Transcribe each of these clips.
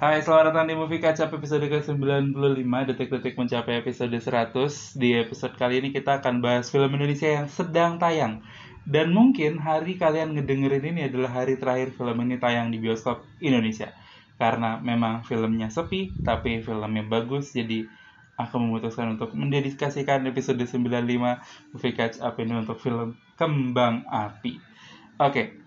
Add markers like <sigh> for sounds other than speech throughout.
Hai, selamat datang di Movie Up episode ke-95 Detik-detik mencapai episode 100 Di episode kali ini kita akan bahas film Indonesia yang sedang tayang. Dan mungkin hari kalian ngedengerin ini adalah hari terakhir film ini tayang di bioskop Indonesia. Karena memang filmnya sepi, tapi filmnya bagus Jadi aku memutuskan untuk mendedikasikan episode 95 Movie Catch Up ini untuk film Kembang Api. Oke,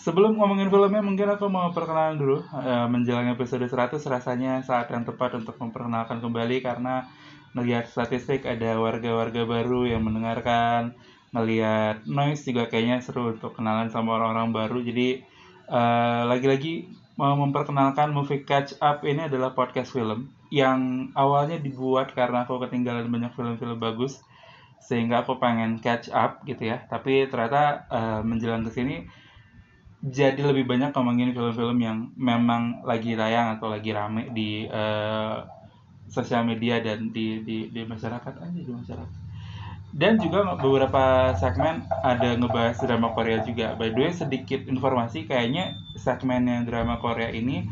sebelum ngomongin filmnya mungkin aku mau perkenalan dulu uh, menjelang episode 100 rasanya saat yang tepat untuk memperkenalkan kembali karena melihat statistik ada warga-warga baru yang mendengarkan melihat noise juga kayaknya seru untuk kenalan sama orang-orang baru. Jadi uh, lagi-lagi mau memperkenalkan movie catch up ini adalah podcast film yang awalnya dibuat karena aku ketinggalan banyak film-film bagus sehingga aku pengen catch up gitu ya. Tapi ternyata uh, menjelang ke sini jadi lebih banyak ngomongin film-film yang memang lagi tayang atau lagi rame di uh, sosial media dan di, di di masyarakat aja di masyarakat. Dan juga beberapa segmen ada ngebahas drama Korea juga. By the way sedikit informasi kayaknya segmen yang drama Korea ini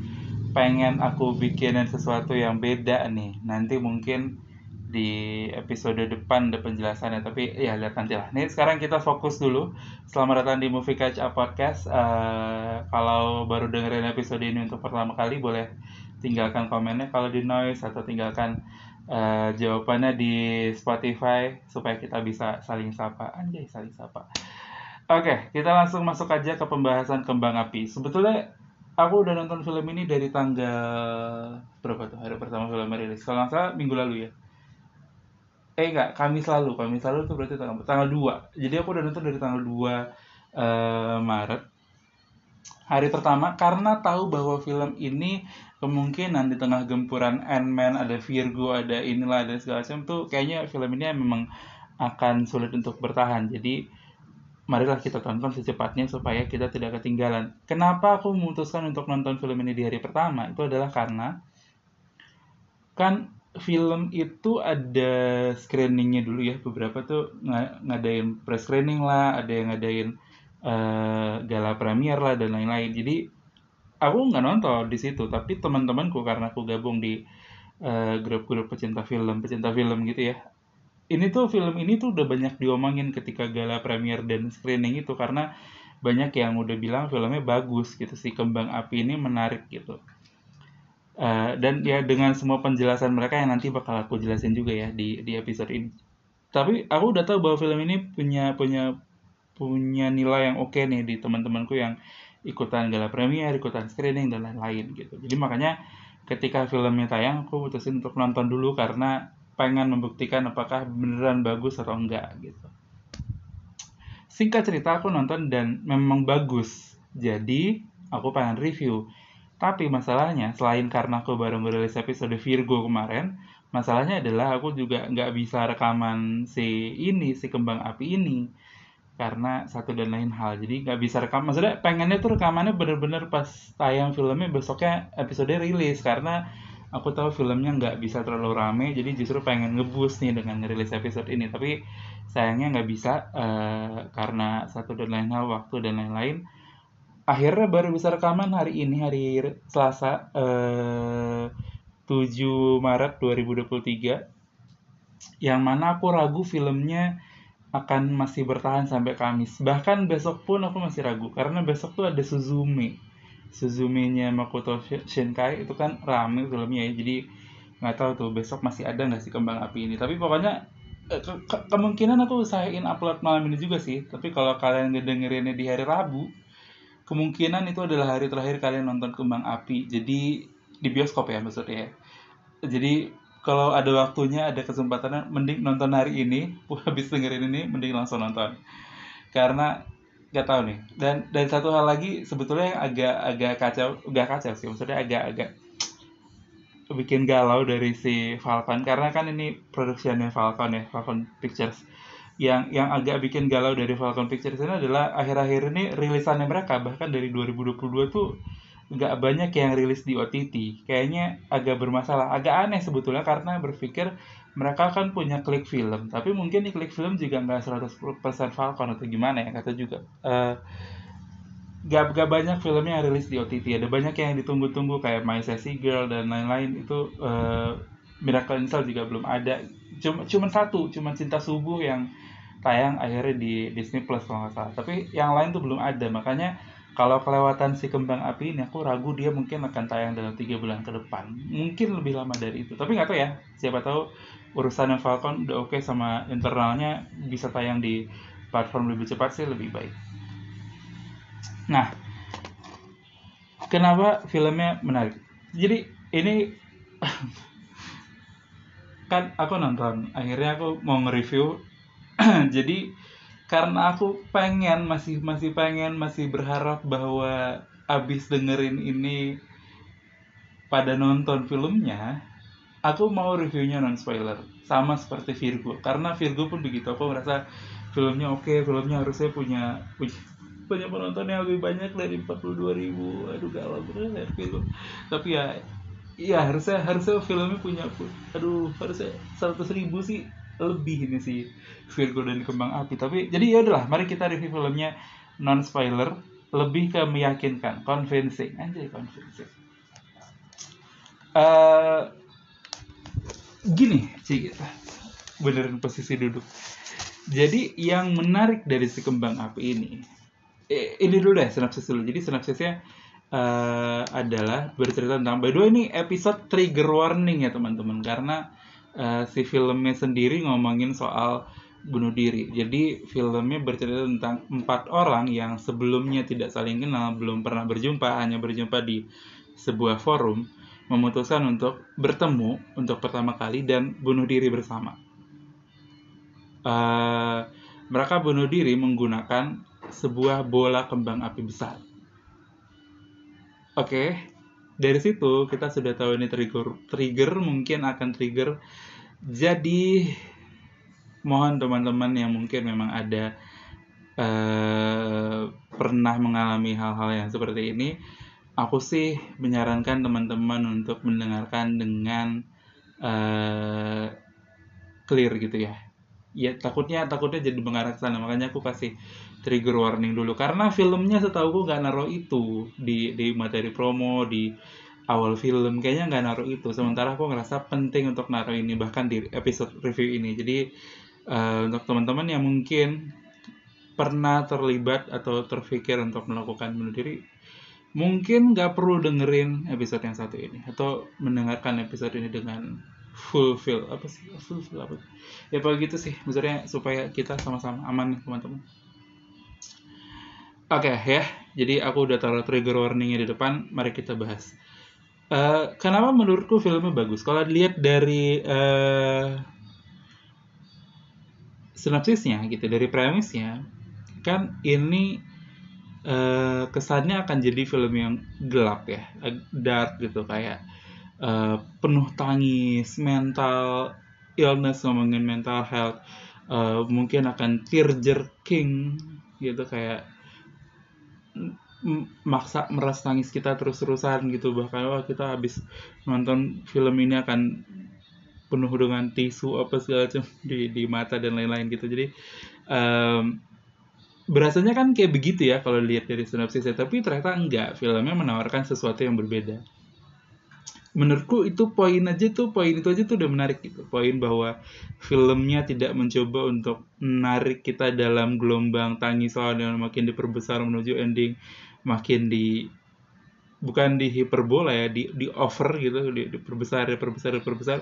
pengen aku bikinin sesuatu yang beda nih. Nanti mungkin di episode depan ada penjelasannya tapi ya lihat nanti lah. Nih sekarang kita fokus dulu. Selamat datang di Movie Catch Up Podcast. Uh, kalau baru dengerin episode ini untuk pertama kali boleh tinggalkan komennya kalau di noise atau tinggalkan uh, jawabannya di Spotify supaya kita bisa saling sapa. Anjay saling sapa. Oke, okay, kita langsung masuk aja ke pembahasan Kembang Api. Sebetulnya aku udah nonton film ini dari tanggal berapa tuh hari pertama film rilis. Kalau nggak salah minggu lalu ya eh enggak Kamis lalu. Kamis lalu itu berarti tanggal tanggal 2 jadi aku udah nonton dari tanggal 2 uh, eh, Maret. Hari pertama karena tahu bahwa film ini kemungkinan di tengah gempuran Ant-Man ada Virgo ada inilah ada segala macam tuh kayaknya film ini memang akan sulit untuk bertahan. Jadi marilah kita tonton secepatnya supaya kita tidak ketinggalan. Kenapa aku memutuskan untuk nonton film ini di hari pertama? Itu adalah karena kan film itu ada screeningnya dulu ya beberapa tuh ng ngadain press screening lah ada yang ngadain uh, gala premier lah dan lain-lain. Jadi aku nggak nonton di situ tapi teman-temanku karena aku gabung di uh, grup-grup pecinta film pecinta film gitu ya ini tuh film ini tuh udah banyak diomongin ketika gala premier dan screening itu karena banyak yang udah bilang filmnya bagus gitu sih kembang api ini menarik gitu Uh, dan ya dengan semua penjelasan mereka yang nanti bakal aku jelasin juga ya di di episode ini. Tapi aku udah tahu bahwa film ini punya punya punya nilai yang oke okay nih di teman-temanku yang ikutan gala premier, ikutan screening dan lain-lain gitu. Jadi makanya ketika filmnya tayang aku putusin untuk nonton dulu karena pengen membuktikan apakah beneran bagus atau enggak gitu. Singkat cerita aku nonton dan memang bagus. Jadi aku pengen review tapi masalahnya, selain karena aku baru merilis episode Virgo kemarin, masalahnya adalah aku juga nggak bisa rekaman si ini, si kembang api ini. Karena satu dan lain hal. Jadi nggak bisa rekam. Maksudnya pengennya tuh rekamannya bener-bener pas tayang filmnya besoknya episode rilis. Karena aku tahu filmnya nggak bisa terlalu rame. Jadi justru pengen ngebus nih dengan ngerilis episode ini. Tapi sayangnya nggak bisa uh, karena satu dan lain hal, waktu dan lain-lain akhirnya baru bisa rekaman hari ini hari Selasa eh, 7 Maret 2023 yang mana aku ragu filmnya akan masih bertahan sampai Kamis. Bahkan besok pun aku masih ragu karena besok tuh ada Suzume Suzume-nya Makoto Shinkai itu kan rame filmnya ya jadi nggak tahu tuh besok masih ada nggak sih kembang api ini. Tapi pokoknya eh, ke ke kemungkinan aku usahain upload malam ini juga sih. Tapi kalau kalian ngedengerinnya di hari Rabu kemungkinan itu adalah hari terakhir kalian nonton kembang api. Jadi di bioskop ya maksudnya jadi kalau ada waktunya ada kesempatannya mending nonton hari ini. <laughs> Habis dengerin ini mending langsung nonton. Karena nggak tahu nih. Dan dan satu hal lagi sebetulnya yang agak agak kacau gak kacau sih maksudnya agak agak bikin galau dari si Falcon. Karena kan ini produksinya Falcon ya Falcon Pictures yang yang agak bikin galau dari Falcon Pictures ini adalah akhir-akhir ini rilisannya mereka bahkan dari 2022 tuh nggak banyak yang rilis di OTT kayaknya agak bermasalah. Agak aneh sebetulnya karena berpikir mereka kan punya klik film tapi mungkin di klik film juga nggak 100% Falcon atau gimana ya kata juga. Uh, gak, gak banyak filmnya yang rilis di OTT ada banyak yang ditunggu-tunggu kayak My Sassy Girl dan lain-lain. Itu uh, Miracle in Cell juga belum ada. Cuma cuma satu cuma Cinta Subuh yang tayang akhirnya di Disney Plus kalau nggak salah. Tapi yang lain tuh belum ada. Makanya kalau kelewatan si kembang api ini aku ragu dia mungkin akan tayang dalam tiga bulan ke depan. Mungkin lebih lama dari itu. Tapi nggak tahu ya. Siapa tahu urusan yang Falcon udah oke okay sama internalnya bisa tayang di platform lebih cepat sih lebih baik. Nah kenapa filmnya menarik? Jadi ini <laughs> kan aku nonton akhirnya aku mau nge-review. <clears throat> Jadi karena aku pengen masih masih pengen masih berharap bahwa abis dengerin ini pada nonton filmnya aku mau reviewnya non spoiler sama seperti Virgo. Karena Virgo pun begitu aku merasa filmnya oke okay, filmnya harusnya punya punya penonton yang lebih banyak dari 42 ribu. Aduh galau bener ya film tapi ya iya harusnya harusnya filmnya punya aduh harusnya 100 ribu sih lebih ini sih Virgo dan Kembang Api. Tapi jadi ya udahlah mari kita review filmnya non spoiler lebih ke meyakinkan convincing aja convincing. Uh, gini sih benerin posisi duduk. Jadi yang menarik dari si kembang api ini eh, ini dulu deh sinopsis dulu. Jadi sinopsisnya uh, adalah bercerita tentang by the way ini episode trigger warning ya teman-teman karena uh, si filmnya sendiri ngomongin soal bunuh diri. Jadi filmnya bercerita tentang empat orang yang sebelumnya tidak saling kenal, belum pernah berjumpa, hanya berjumpa di sebuah forum, memutuskan untuk bertemu untuk pertama kali dan bunuh diri bersama. Uh, mereka bunuh diri menggunakan sebuah bola kembang api besar. Oke, okay, dari situ kita sudah tahu ini trigger trigger mungkin akan trigger. Jadi mohon teman-teman yang mungkin memang ada uh, pernah mengalami hal-hal yang seperti ini aku sih menyarankan teman-teman untuk mendengarkan dengan uh, clear gitu ya. Ya takutnya takutnya jadi mengarah ke sana. Makanya aku kasih trigger warning dulu. Karena filmnya setahu gue nggak naruh itu di di materi promo di awal film. Kayaknya nggak naruh itu. Sementara aku ngerasa penting untuk naruh ini bahkan di episode review ini. Jadi uh, untuk teman-teman yang mungkin pernah terlibat atau terpikir untuk melakukan bunuh diri mungkin nggak perlu dengerin episode yang satu ini. Atau mendengarkan episode ini dengan full feel. Apa sih? Full feel apa? Ya apa gitu sih. Maksudnya supaya kita sama-sama aman nih teman-teman Oke okay, ya, jadi aku udah taruh trigger warningnya di depan, mari kita bahas. Uh, kenapa menurutku filmnya bagus? Kalau dilihat dari uh, sinopsisnya gitu, dari premisnya, kan ini uh, kesannya akan jadi film yang gelap ya, dark gitu kayak uh, penuh tangis, mental illness ngomongin mental health, uh, mungkin akan tear jerking gitu kayak maksa meras tangis kita terus-terusan gitu. Bahkan wah kita habis nonton film ini akan penuh dengan tisu apa segala macam <laughs> di di mata dan lain-lain gitu. Jadi um, berasanya kan kayak begitu ya kalau lihat dari sinopsisnya. Tapi ternyata enggak. Filmnya menawarkan sesuatu yang berbeda menurutku itu poin aja tuh poin itu aja tuh udah menarik gitu. Poin bahwa filmnya tidak mencoba untuk menarik kita dalam gelombang tangis yang makin diperbesar menuju ending makin di bukan di hiperbola ya di di over gitu di, diperbesar diperbesar diperbesar.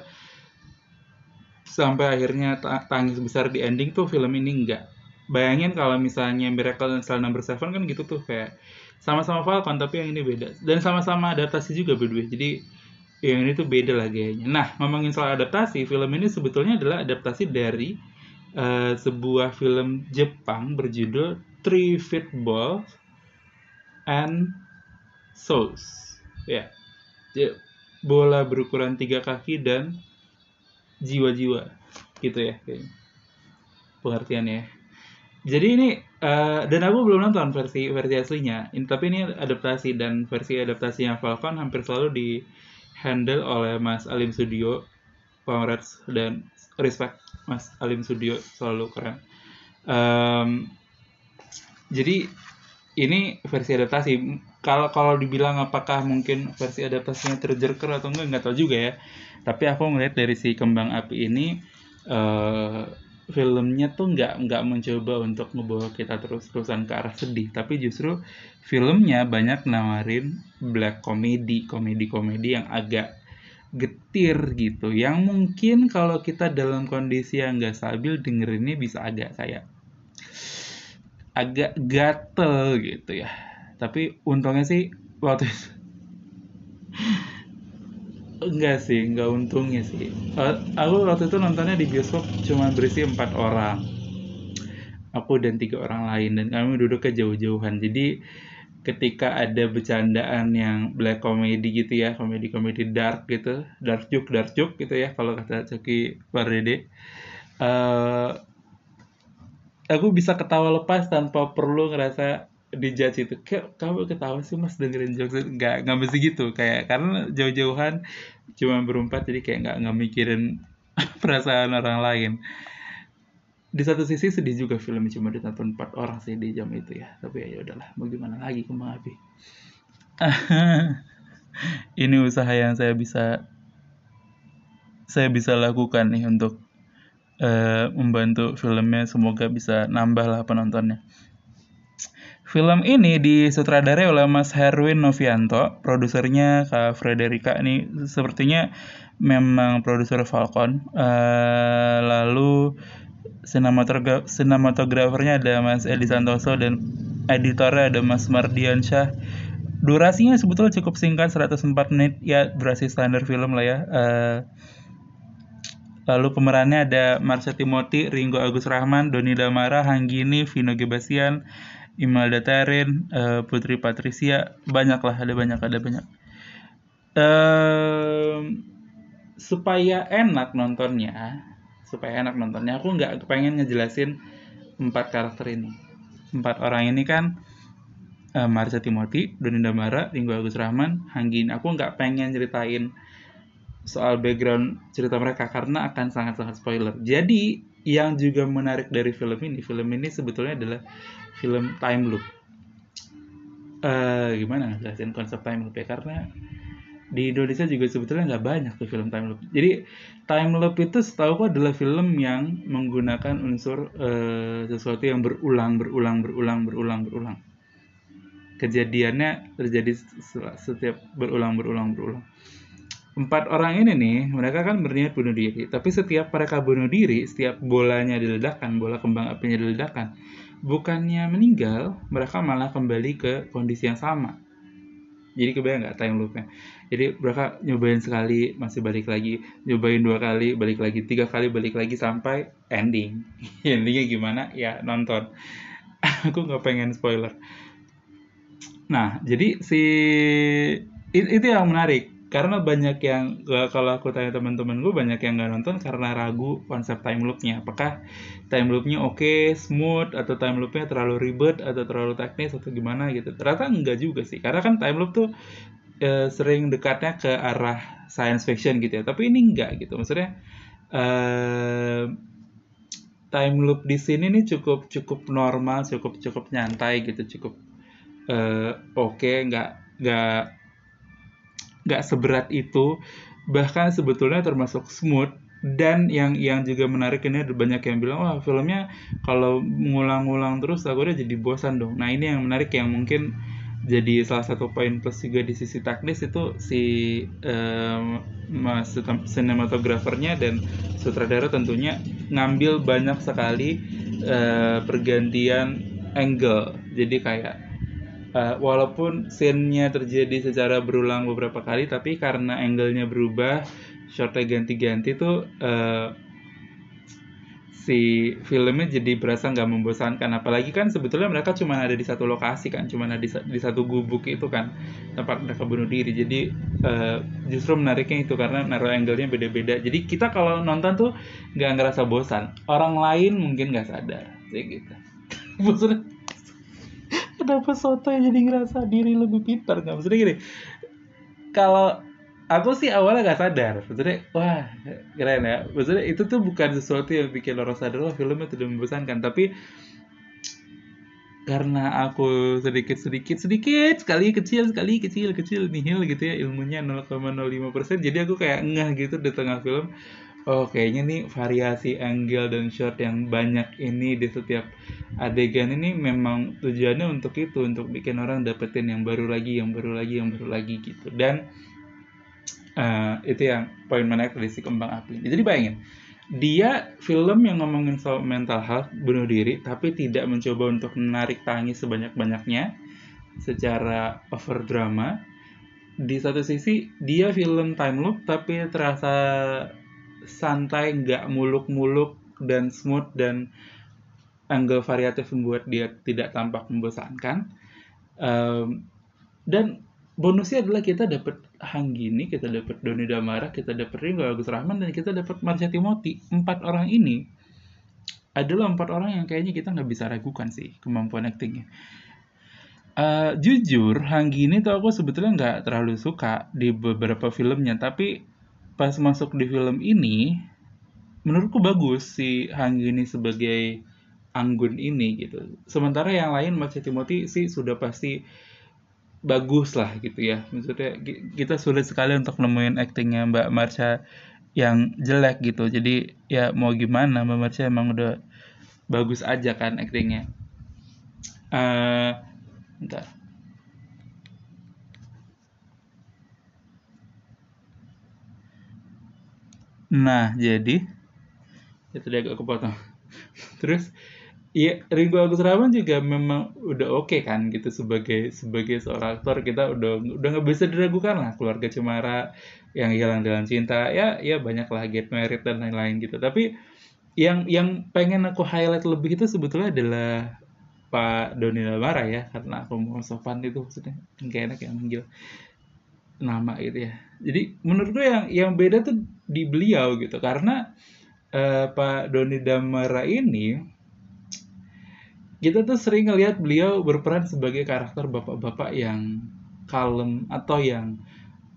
Sampai akhirnya tangis besar di ending tuh film ini enggak bayangin kalau misalnya Miracle in Cell Number Seven kan gitu tuh kayak sama-sama Falcon tapi yang ini beda. Dan sama-sama adaptasi juga berdua jadi yang ini tuh beda lah gayanya. Nah, ngomongin soal adaptasi, film ini sebetulnya adalah adaptasi dari uh, sebuah film Jepang berjudul Three Balls and Souls. Ya, yeah. bola berukuran tiga kaki dan jiwa-jiwa, gitu ya kayaknya. Pengertiannya. Jadi ini uh, dan aku belum nonton versi versi aslinya. Ini, tapi ini adaptasi dan versi adaptasinya Falcon hampir selalu di handle oleh Mas Alim Studio congrats dan respect Mas Alim Studio selalu keren. Um, jadi ini versi adaptasi. Kalau kalau dibilang apakah mungkin versi adaptasinya terjerker atau enggak nggak tahu juga ya. Tapi aku ngeliat dari si kembang api ini uh, filmnya tuh nggak nggak mencoba untuk membawa kita terus-terusan ke arah sedih. Tapi justru filmnya banyak nawarin black comedy komedi-komedi yang agak getir gitu. Yang mungkin kalau kita dalam kondisi yang nggak stabil dengerinnya bisa agak kayak agak gatel gitu ya. Tapi untungnya sih waktu itu enggak sih enggak untungnya sih. Uh, aku waktu itu nontonnya di bioskop cuma berisi empat orang. Aku dan tiga orang lain dan kami duduk ke jauh-jauhan jadi ketika ada bercandaan yang black comedy gitu ya komedi komedi dark gitu dark joke dark joke gitu ya kalau kata Coki Pardede uh, aku bisa ketawa lepas tanpa perlu ngerasa dijudge itu kayak kamu ketawa sih mas dengerin jokes nggak nggak mesti gitu. Kayak karena jauh-jauhan cuma berempat jadi kayak nggak nggak mikirin <laughs> perasaan orang lain. Di satu sisi sedih juga filmnya cuma ditonton empat orang sih di jam itu ya. Tapi ya, ya udahlah mau gimana lagi kembang <laughs> api ini usaha yang saya bisa saya bisa lakukan nih untuk uh, membantu filmnya. Semoga bisa nambah lah penontonnya Film ini disutradarai oleh Mas Herwin Novianto, produsernya Kak Frederika ini sepertinya memang produser Falcon. Uh, lalu sinematogra sinematografernya ada Mas Edi Santoso dan editornya ada Mas Mardian Syah. Durasinya sebetulnya cukup singkat 104 menit ya durasi standar film lah ya. Uh, lalu pemerannya ada Marsha Timothy, Ringo Agus Rahman, Doni Damara, Hanggini, Vino Gebasian, Imelda Terin, uh, Putri Patricia, banyak lah, ada banyak, ada banyak. Uh, supaya enak nontonnya, supaya enak nontonnya, aku nggak pengen ngejelasin empat karakter ini. Empat orang ini kan uh, Marsha Timothy, Doninda Mara, Ringo Agus Rahman, Hanggin. Aku nggak pengen ceritain soal background cerita mereka karena akan sangat-sangat spoiler. Jadi yang juga menarik dari film ini, film ini sebetulnya adalah film time loop. Uh, gimana ngejelasin konsep time loop ya? Karena di Indonesia juga sebetulnya nggak banyak tuh film time loop. Jadi time loop itu setahu adalah film yang menggunakan unsur uh, sesuatu yang berulang, berulang, berulang, berulang, berulang. Kejadiannya terjadi setiap berulang, berulang, berulang empat orang ini nih mereka kan berniat bunuh diri. Tapi setiap mereka bunuh diri setiap bolanya diledakkan bola kembang apinya diledakkan bukannya meninggal mereka malah kembali ke kondisi yang sama. Jadi kebayang nggak time loopnya? Jadi mereka nyobain sekali masih balik lagi. Nyobain dua kali balik lagi. Tiga kali balik lagi sampai ending. <laughs> Endingnya gimana? Ya nonton. <laughs> Aku nggak pengen spoiler. Nah jadi si itu yang menarik karena banyak yang kalau aku tanya teman-teman gue banyak yang nggak nonton karena ragu konsep time loopnya. Apakah time loopnya oke okay, smooth atau time loopnya terlalu ribet atau terlalu teknis atau gimana gitu. Ternyata enggak juga sih. Karena kan time loop tuh e, sering dekatnya ke arah science fiction gitu ya. Tapi ini enggak gitu. Maksudnya e, time loop di sini nih cukup cukup normal cukup cukup nyantai gitu. Cukup e, oke okay, nggak nggak nggak seberat itu bahkan sebetulnya termasuk smooth. Dan yang yang juga menarik ini ada banyak yang bilang wah filmnya kalau ngulang-ngulang terus aku udah jadi bosan dong. Nah ini yang menarik yang mungkin jadi salah satu poin plus juga di sisi teknis itu si um, mas sinematografernya dan sutradara tentunya ngambil banyak sekali uh, pergantian angle. Jadi kayak uh, walaupun scene-nya terjadi secara berulang beberapa kali tapi karena angle-nya berubah shotnya ganti-ganti tuh uh, si filmnya jadi berasa nggak membosankan. Apalagi kan sebetulnya mereka cuma ada di satu lokasi kan cuma ada di, di satu gubuk itu kan tempat mereka bunuh diri. Jadi uh, justru menariknya itu karena naruh angle-nya beda-beda. Jadi kita kalau nonton tuh nggak ngerasa bosan. Orang lain mungkin nggak sadar kayak gitu. <laughs> Maksudnya kenapa soto yang jadi ngerasa diri lebih pintar? Nggak maksudnya gini. Kalau aku sih awalnya gak sadar. Maksudnya wah keren ya. Maksudnya itu tuh bukan sesuatu yang bikin orang sadar wah filmnya tidak membosankan. Tapi karena aku sedikit sedikit sedikit sekali kecil sekali kecil kecil nihil gitu ya ilmunya 0,05% jadi aku kayak ngeh gitu di tengah film oh kayaknya nih variasi angle dan shot yang banyak ini di setiap adegan ini memang tujuannya untuk itu untuk bikin orang dapetin yang baru lagi yang baru lagi yang baru lagi gitu. Dan uh, itu yang poin menarik dari si kembang api jadi bayangin dia film yang ngomongin soal mental health bunuh diri tapi tidak mencoba untuk menarik tangis sebanyak-banyaknya secara over drama. Di satu sisi dia film time loop tapi terasa santai nggak muluk-muluk dan smooth dan angle variatif membuat dia tidak tampak membosankan um, dan bonusnya adalah kita dapat Hanggini, kita dapat Doni Damara, kita dapat Ringo Agus Rahman, dan kita dapat Marsha Timothy. Empat orang ini adalah empat orang yang kayaknya kita nggak bisa ragukan sih kemampuan aktingnya. Uh, jujur, Hanggini tuh aku sebetulnya nggak terlalu suka di beberapa filmnya, tapi pas masuk di film ini, menurutku bagus si Hanggini sebagai Anggun ini gitu. Sementara yang lain Marsha Timothy sih sudah pasti bagus lah gitu ya. Maksudnya kita sulit sekali untuk nemuin aktingnya Mbak Marsha yang jelek gitu. Jadi ya mau gimana Mbak Marsha emang udah bagus aja kan aktingnya. Uh, bentar nah jadi? Itu dia agak kepotong. <laughs> Terus Iya, Ringo Agus Rahman juga memang udah oke okay kan gitu sebagai sebagai seorang aktor. Kita udah udah nggak bisa diragukan lah keluarga Cemara yang hilang dalam cinta. Ya ya banyak lah get married dan lain-lain gitu. Tapi yang yang pengen aku highlight lebih itu sebetulnya adalah Pak Doni Lamara ya karena aku mau sopan itu maksudnya. Nggak enak yang manggil nama gitu ya. Jadi menurutku yang yang beda tuh di beliau gitu. Karena uh, Pak Doni Damara ini kita tuh sering ngelihat beliau berperan sebagai karakter bapak-bapak yang kalem atau yang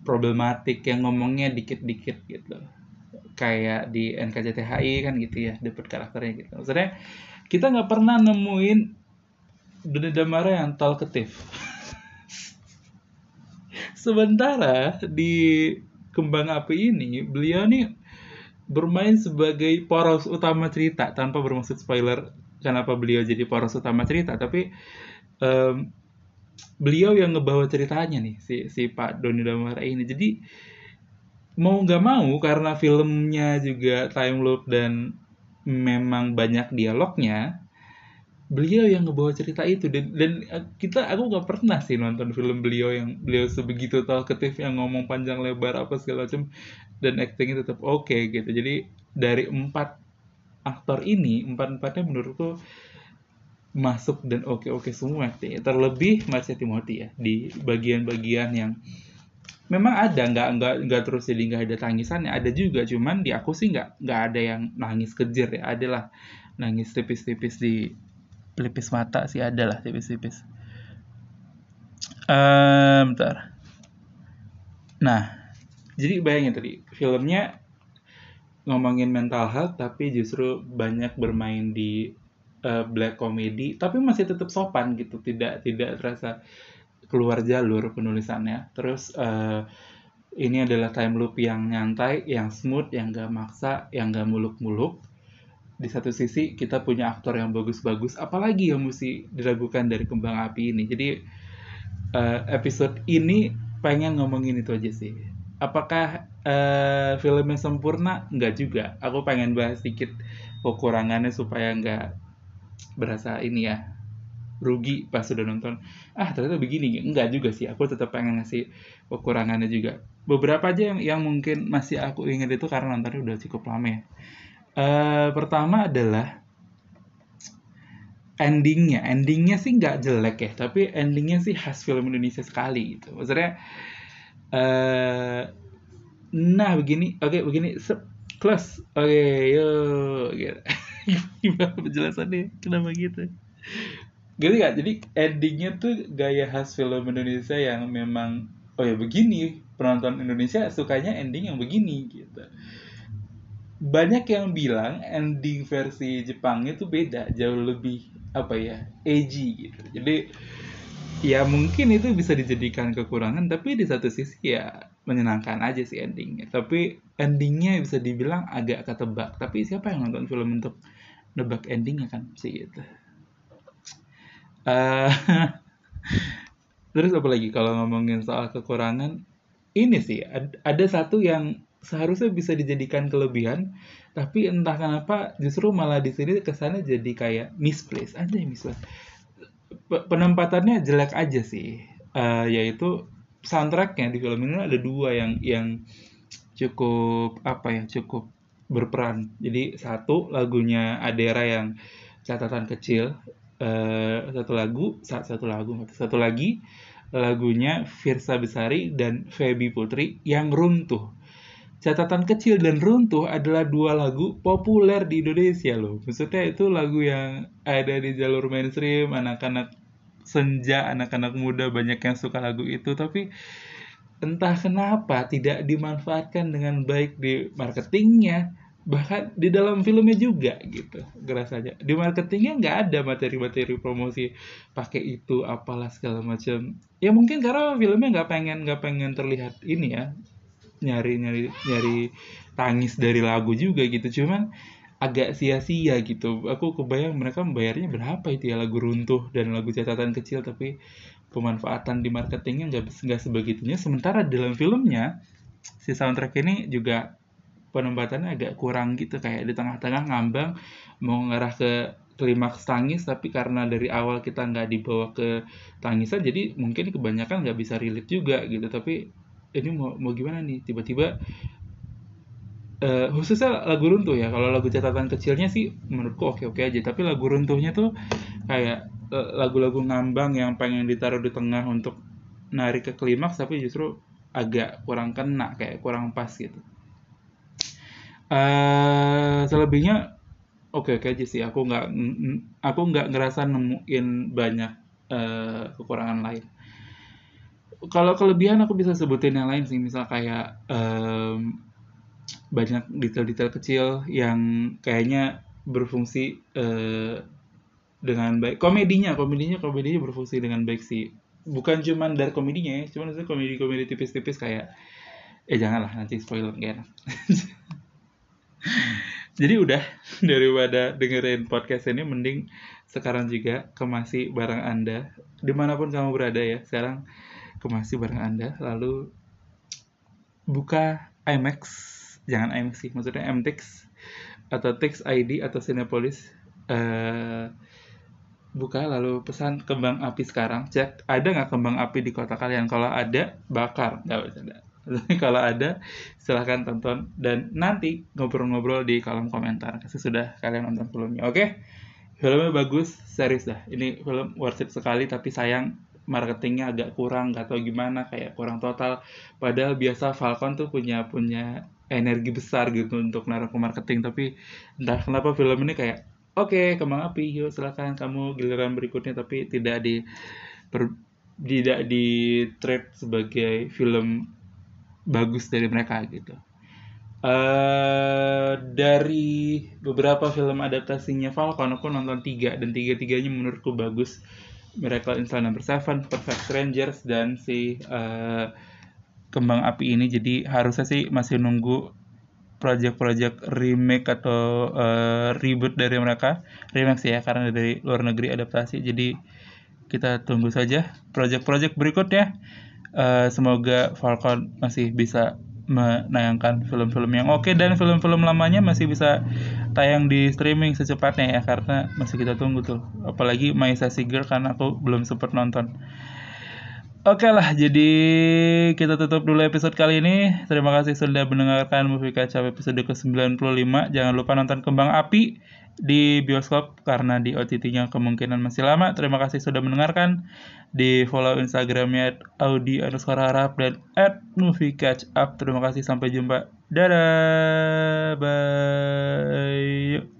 problematik yang ngomongnya dikit-dikit gitu. Kayak di NKCTHI kan gitu ya dapat karakternya gitu. Maksudnya kita nggak pernah nemuin Doni Damara yang talkative. <laughs> Sementara di Kembang Api ini beliau nih bermain sebagai poros utama cerita tanpa bermaksud spoiler kenapa beliau jadi poros utama cerita tapi um, beliau yang ngebawa ceritanya nih si si Pak Doni Damara ini. Jadi mau nggak mau karena filmnya juga time loop dan memang banyak dialognya beliau yang ngebawa cerita itu. Dan dan eh, kita aku nggak pernah sih nonton film beliau yang beliau sebegitu talkative yang ngomong panjang lebar apa segala macam dan actingnya tetap oke okay, gitu. Jadi dari empat aktor ini empat-empatnya menurutku masuk dan oke-oke semua ya. terlebih Marsha Timothy ya di bagian-bagian yang memang ada nggak nggak nggak terus jadi nggak ada tangisannya. Ada juga cuman di aku sih nggak nggak ada yang nangis kejer ya. Adalah nangis tipis-tipis di pelipis mata sih ada lah tipis-tipis. Um, bentar. Nah jadi bayangin tadi filmnya ngomongin mental health tapi justru banyak bermain di uh, black comedy tapi masih tetap sopan gitu tidak tidak terasa keluar jalur penulisannya. Terus uh, ini adalah time loop yang nyantai yang smooth yang gak maksa yang gak muluk-muluk di satu sisi kita punya aktor yang bagus-bagus apalagi yang mesti diragukan dari kembang api ini jadi uh, episode ini pengen ngomongin itu aja sih apakah uh, filmnya sempurna? Enggak juga. Aku pengen bahas sedikit kekurangannya supaya enggak berasa ini ya rugi pas sudah nonton. Ah ternyata begini. Enggak juga sih. Aku tetap pengen ngasih kekurangannya juga. Beberapa aja yang, yang mungkin masih aku ingat itu karena nontonnya udah cukup lama ya. Uh, pertama adalah endingnya. Endingnya sih nggak jelek ya tapi endingnya sih khas film Indonesia sekali gitu. Maksudnya uh, nah begini oke okay, begini close. Oke okay, yuk gitu. <laughs> gimana penjelasannya? Kenapa gitu? Gitu gak jadi endingnya tuh gaya khas film Indonesia yang memang oh ya begini penonton Indonesia sukanya ending yang begini gitu banyak yang bilang ending versi Jepang itu beda jauh lebih apa ya edgy gitu. Jadi ya mungkin itu bisa dijadikan kekurangan tapi di satu sisi ya menyenangkan aja sih endingnya. Tapi endingnya bisa dibilang agak ketebak. Tapi siapa yang nonton film untuk nebak endingnya kan? Sih gitu. Uh, <laughs> terus apa lagi kalau ngomongin soal kekurangan? Ini sih ada satu yang seharusnya bisa dijadikan kelebihan tapi entah kenapa justru malah di sini kesannya jadi kayak misplaced aja misplaced penempatannya jelek aja sih. Uh, yaitu soundtracknya di film ini ada dua yang yang cukup apa ya cukup berperan. Jadi satu lagunya Adera yang catatan kecil. Uh, satu lagu satu lagu satu lagi lagunya Firsa Besari dan Feby Putri yang runtuh catatan kecil dan runtuh adalah dua lagu populer di Indonesia loh. Maksudnya itu lagu yang ada di jalur mainstream, anak-anak senja, anak-anak muda banyak yang suka lagu itu, tapi entah kenapa tidak dimanfaatkan dengan baik di marketingnya, bahkan di dalam filmnya juga gitu aja di marketingnya nggak ada materi-materi promosi pakai itu apalah segala macam. Ya mungkin karena filmnya nggak pengen nggak pengen terlihat ini ya nyari nyari nyari tangis dari lagu juga gitu. Cuman agak sia-sia gitu. Aku kebayang mereka membayarnya berapa itu ya lagu runtuh dan lagu catatan kecil tapi pemanfaatan di marketingnya nggak nggak sebegitunya. Sementara dalam filmnya si soundtrack ini juga penempatannya agak kurang gitu. Kayak di tengah-tengah ngambang mau ngarah ke klimaks tangis tapi karena dari awal kita nggak dibawa ke tangisan jadi mungkin kebanyakan nggak bisa relate juga gitu. Tapi ini mau mau gimana nih? Tiba-tiba uh, khususnya lagu runtuh ya. Kalau lagu catatan kecilnya sih menurutku oke oke aja. Tapi lagu runtuhnya tuh kayak uh, lagu-lagu ngambang yang pengen ditaruh di tengah untuk narik ke klimaks tapi justru agak kurang kena kayak kurang pas gitu. Uh, selebihnya oke oke aja sih. Aku nggak aku nggak ngerasa nemuin banyak uh, kekurangan lain kalau kelebihan aku bisa sebutin yang lain sih. Misal kayak um, banyak detail-detail kecil yang kayaknya berfungsi uh, dengan baik. Komedinya komedinya komedinya berfungsi dengan baik sih. Bukan cuma dari komedinya ya cuma itu komedi-komedi tipis-tipis kayak eh janganlah nanti spoiler gak enak. <laughs> Jadi udah <laughs> daripada dengerin podcast ini mending sekarang juga kemasi barang anda di mana pun kamu berada ya. Sekarang kemasi barang Anda, lalu buka IMAX, jangan IMAX sih, maksudnya MTX atau Tix ID atau Cinepolis. Uh, buka lalu pesan kembang api sekarang. Cek ada nggak kembang api di kota kalian? Kalau ada bakar. Nggak ada <laughs> kalau ada silahkan tonton. Dan nanti ngobrol-ngobrol di kolom komentar kasih sudah kalian nonton filmnya oke? Okay? filmnya bagus serius dah. Ini film worth it sekali tapi sayang marketingnya agak kurang atau gimana kayak kurang total. Padahal biasa Falcon tuh punya punya energi besar gitu untuk naruh ke marketing. Tapi entah kenapa film ini kayak oke okay, kembang api yuk silakan kamu giliran berikutnya. Tapi tidak di per, tidak di trade sebagai film bagus dari mereka gitu. Uh, dari beberapa film adaptasinya Falcon aku nonton tiga dan tiga tiganya menurutku bagus Miracle in Cell Number Seven, Perfect Strangers dan si uh, Kembang Api ini. Jadi harusnya sih masih nunggu project-project remake atau uh, reboot dari mereka. Remake sih ya karena dari luar negeri adaptasi. Jadi kita tunggu saja project-project berikutnya. Uh, semoga Falcon masih bisa menayangkan film-film yang oke dan film-film lamanya masih bisa tayang di streaming secepatnya ya karena masih kita tunggu tuh apalagi Maisa Siger karena aku belum sempat nonton Oke okay lah, jadi kita tutup dulu episode kali ini. Terima kasih sudah mendengarkan Movie Kacau episode ke-95. Jangan lupa nonton Kembang Api di bioskop karena di OTT-nya kemungkinan masih lama. Terima kasih sudah mendengarkan. Di follow Instagramnya Audi underscore harap dan at movie catch up. Terima kasih sampai jumpa. Dadah. Bye.